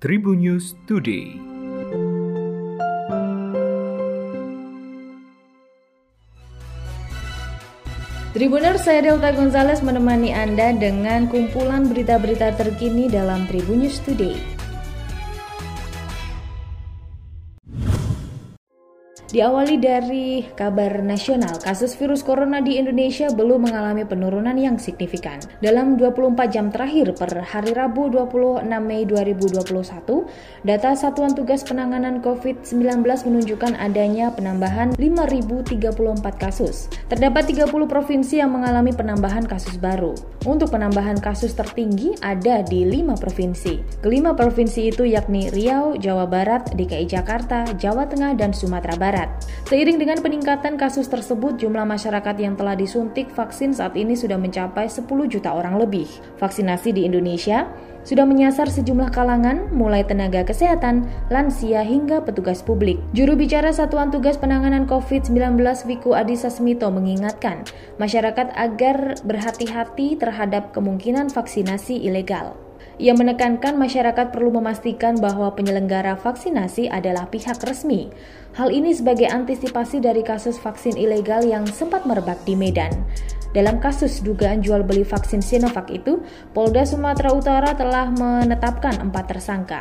Tribun News Today. Tribuners, saya Delta Gonzales menemani Anda dengan kumpulan berita-berita terkini dalam Tribun News Today. Diawali dari kabar nasional, kasus virus corona di Indonesia belum mengalami penurunan yang signifikan. Dalam 24 jam terakhir per hari Rabu 26 Mei 2021, data Satuan Tugas Penanganan COVID-19 menunjukkan adanya penambahan 5.034 kasus. Terdapat 30 provinsi yang mengalami penambahan kasus baru. Untuk penambahan kasus tertinggi ada di 5 provinsi. Kelima provinsi itu yakni Riau, Jawa Barat, DKI Jakarta, Jawa Tengah, dan Sumatera Barat. Barat. Seiring dengan peningkatan kasus tersebut, jumlah masyarakat yang telah disuntik vaksin saat ini sudah mencapai 10 juta orang lebih. Vaksinasi di Indonesia sudah menyasar sejumlah kalangan, mulai tenaga kesehatan, lansia, hingga petugas publik. Juru bicara Satuan Tugas Penanganan COVID-19 Wiku Adhisa Smito mengingatkan masyarakat agar berhati-hati terhadap kemungkinan vaksinasi ilegal. Ia menekankan masyarakat perlu memastikan bahwa penyelenggara vaksinasi adalah pihak resmi. Hal ini sebagai antisipasi dari kasus vaksin ilegal yang sempat merebak di Medan. Dalam kasus dugaan jual beli vaksin Sinovac itu, Polda Sumatera Utara telah menetapkan empat tersangka.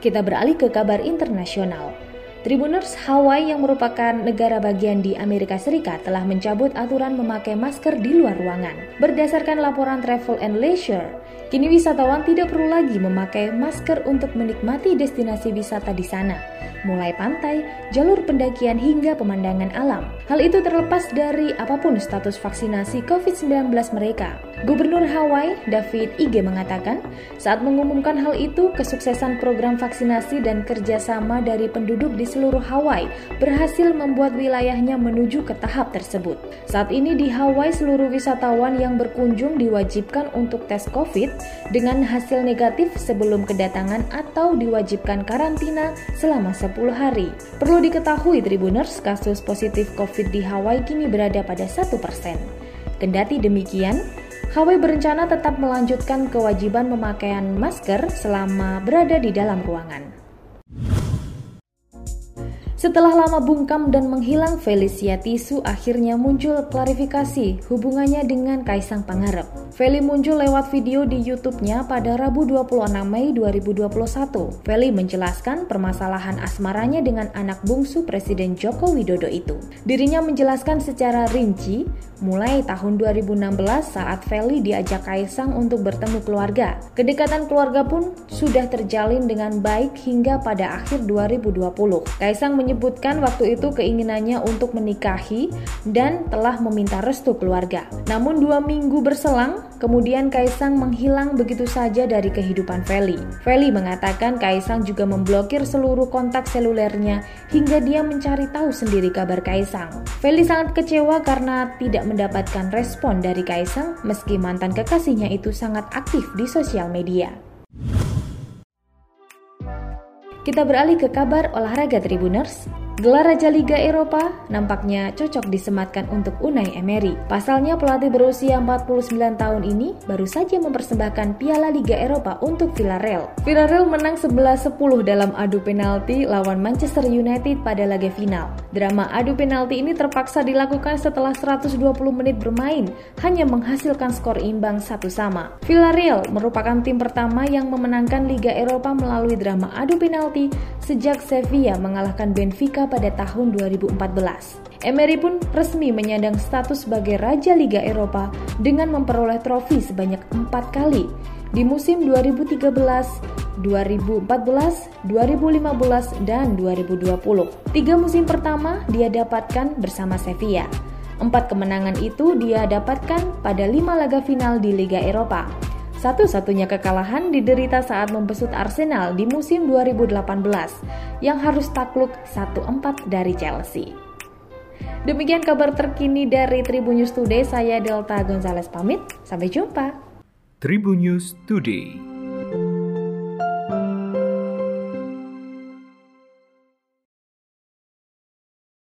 Kita beralih ke kabar internasional. Tribuners Hawaii yang merupakan negara bagian di Amerika Serikat telah mencabut aturan memakai masker di luar ruangan. Berdasarkan laporan Travel and Leisure, kini wisatawan tidak perlu lagi memakai masker untuk menikmati destinasi wisata di sana mulai pantai, jalur pendakian hingga pemandangan alam. Hal itu terlepas dari apa pun status vaksinasi COVID-19 mereka. Gubernur Hawaii, David Ige mengatakan, saat mengumumkan hal itu, kesuksesan program vaksinasi dan kerjasama dari penduduk di seluruh Hawaii berhasil membuat wilayahnya menuju ke tahap tersebut. Saat ini di Hawaii, seluruh wisatawan yang berkunjung diwajibkan untuk tes COVID dengan hasil negatif sebelum kedatangan atau diwajibkan karantina selama 10 hari. Perlu diketahui Tribuners, kasus positif COVID di Hawaii kini berada pada 1%. Kendati demikian, Hawaii berencana tetap melanjutkan kewajiban pemakaian masker selama berada di dalam ruangan. Setelah lama bungkam dan menghilang, Felicia Tisu akhirnya muncul klarifikasi hubungannya dengan Kaisang Pangarep. Feli muncul lewat video di YouTube-nya pada Rabu 26 Mei 2021. Feli menjelaskan permasalahan asmaranya dengan anak bungsu Presiden Joko Widodo itu. Dirinya menjelaskan secara rinci mulai tahun 2016 saat Feli diajak Kaisang untuk bertemu keluarga. Kedekatan keluarga pun sudah terjalin dengan baik hingga pada akhir 2020. Kaisang menyebutkan waktu itu keinginannya untuk menikahi dan telah meminta restu keluarga. Namun dua minggu berselang, kemudian Kaisang menghilang begitu saja dari kehidupan Feli. Feli mengatakan Kaisang juga memblokir seluruh kontak selulernya hingga dia mencari tahu sendiri kabar Kaisang. Feli sangat kecewa karena tidak mendapatkan respon dari Kaisang meski mantan kekasihnya itu sangat aktif di sosial media. Kita beralih ke kabar olahraga Tribuners. Gelar Raja Liga Eropa nampaknya cocok disematkan untuk Unai Emery. Pasalnya pelatih berusia 49 tahun ini baru saja mempersembahkan Piala Liga Eropa untuk Villarreal. Villarreal menang 11-10 dalam adu penalti lawan Manchester United pada laga final. Drama adu penalti ini terpaksa dilakukan setelah 120 menit bermain, hanya menghasilkan skor imbang satu sama. Villarreal merupakan tim pertama yang memenangkan Liga Eropa melalui drama adu penalti sejak Sevilla mengalahkan Benfica pada tahun 2014. Emery pun resmi menyandang status sebagai Raja Liga Eropa dengan memperoleh trofi sebanyak empat kali di musim 2013, 2014, 2015, dan 2020. Tiga musim pertama dia dapatkan bersama Sevilla. Empat kemenangan itu dia dapatkan pada lima laga final di Liga Eropa. Satu-satunya kekalahan diderita saat membesut Arsenal di musim 2018 yang harus takluk 1-4 dari Chelsea. Demikian kabar terkini dari Tribun News Today, saya Delta Gonzales pamit, sampai jumpa. Tribun News Today.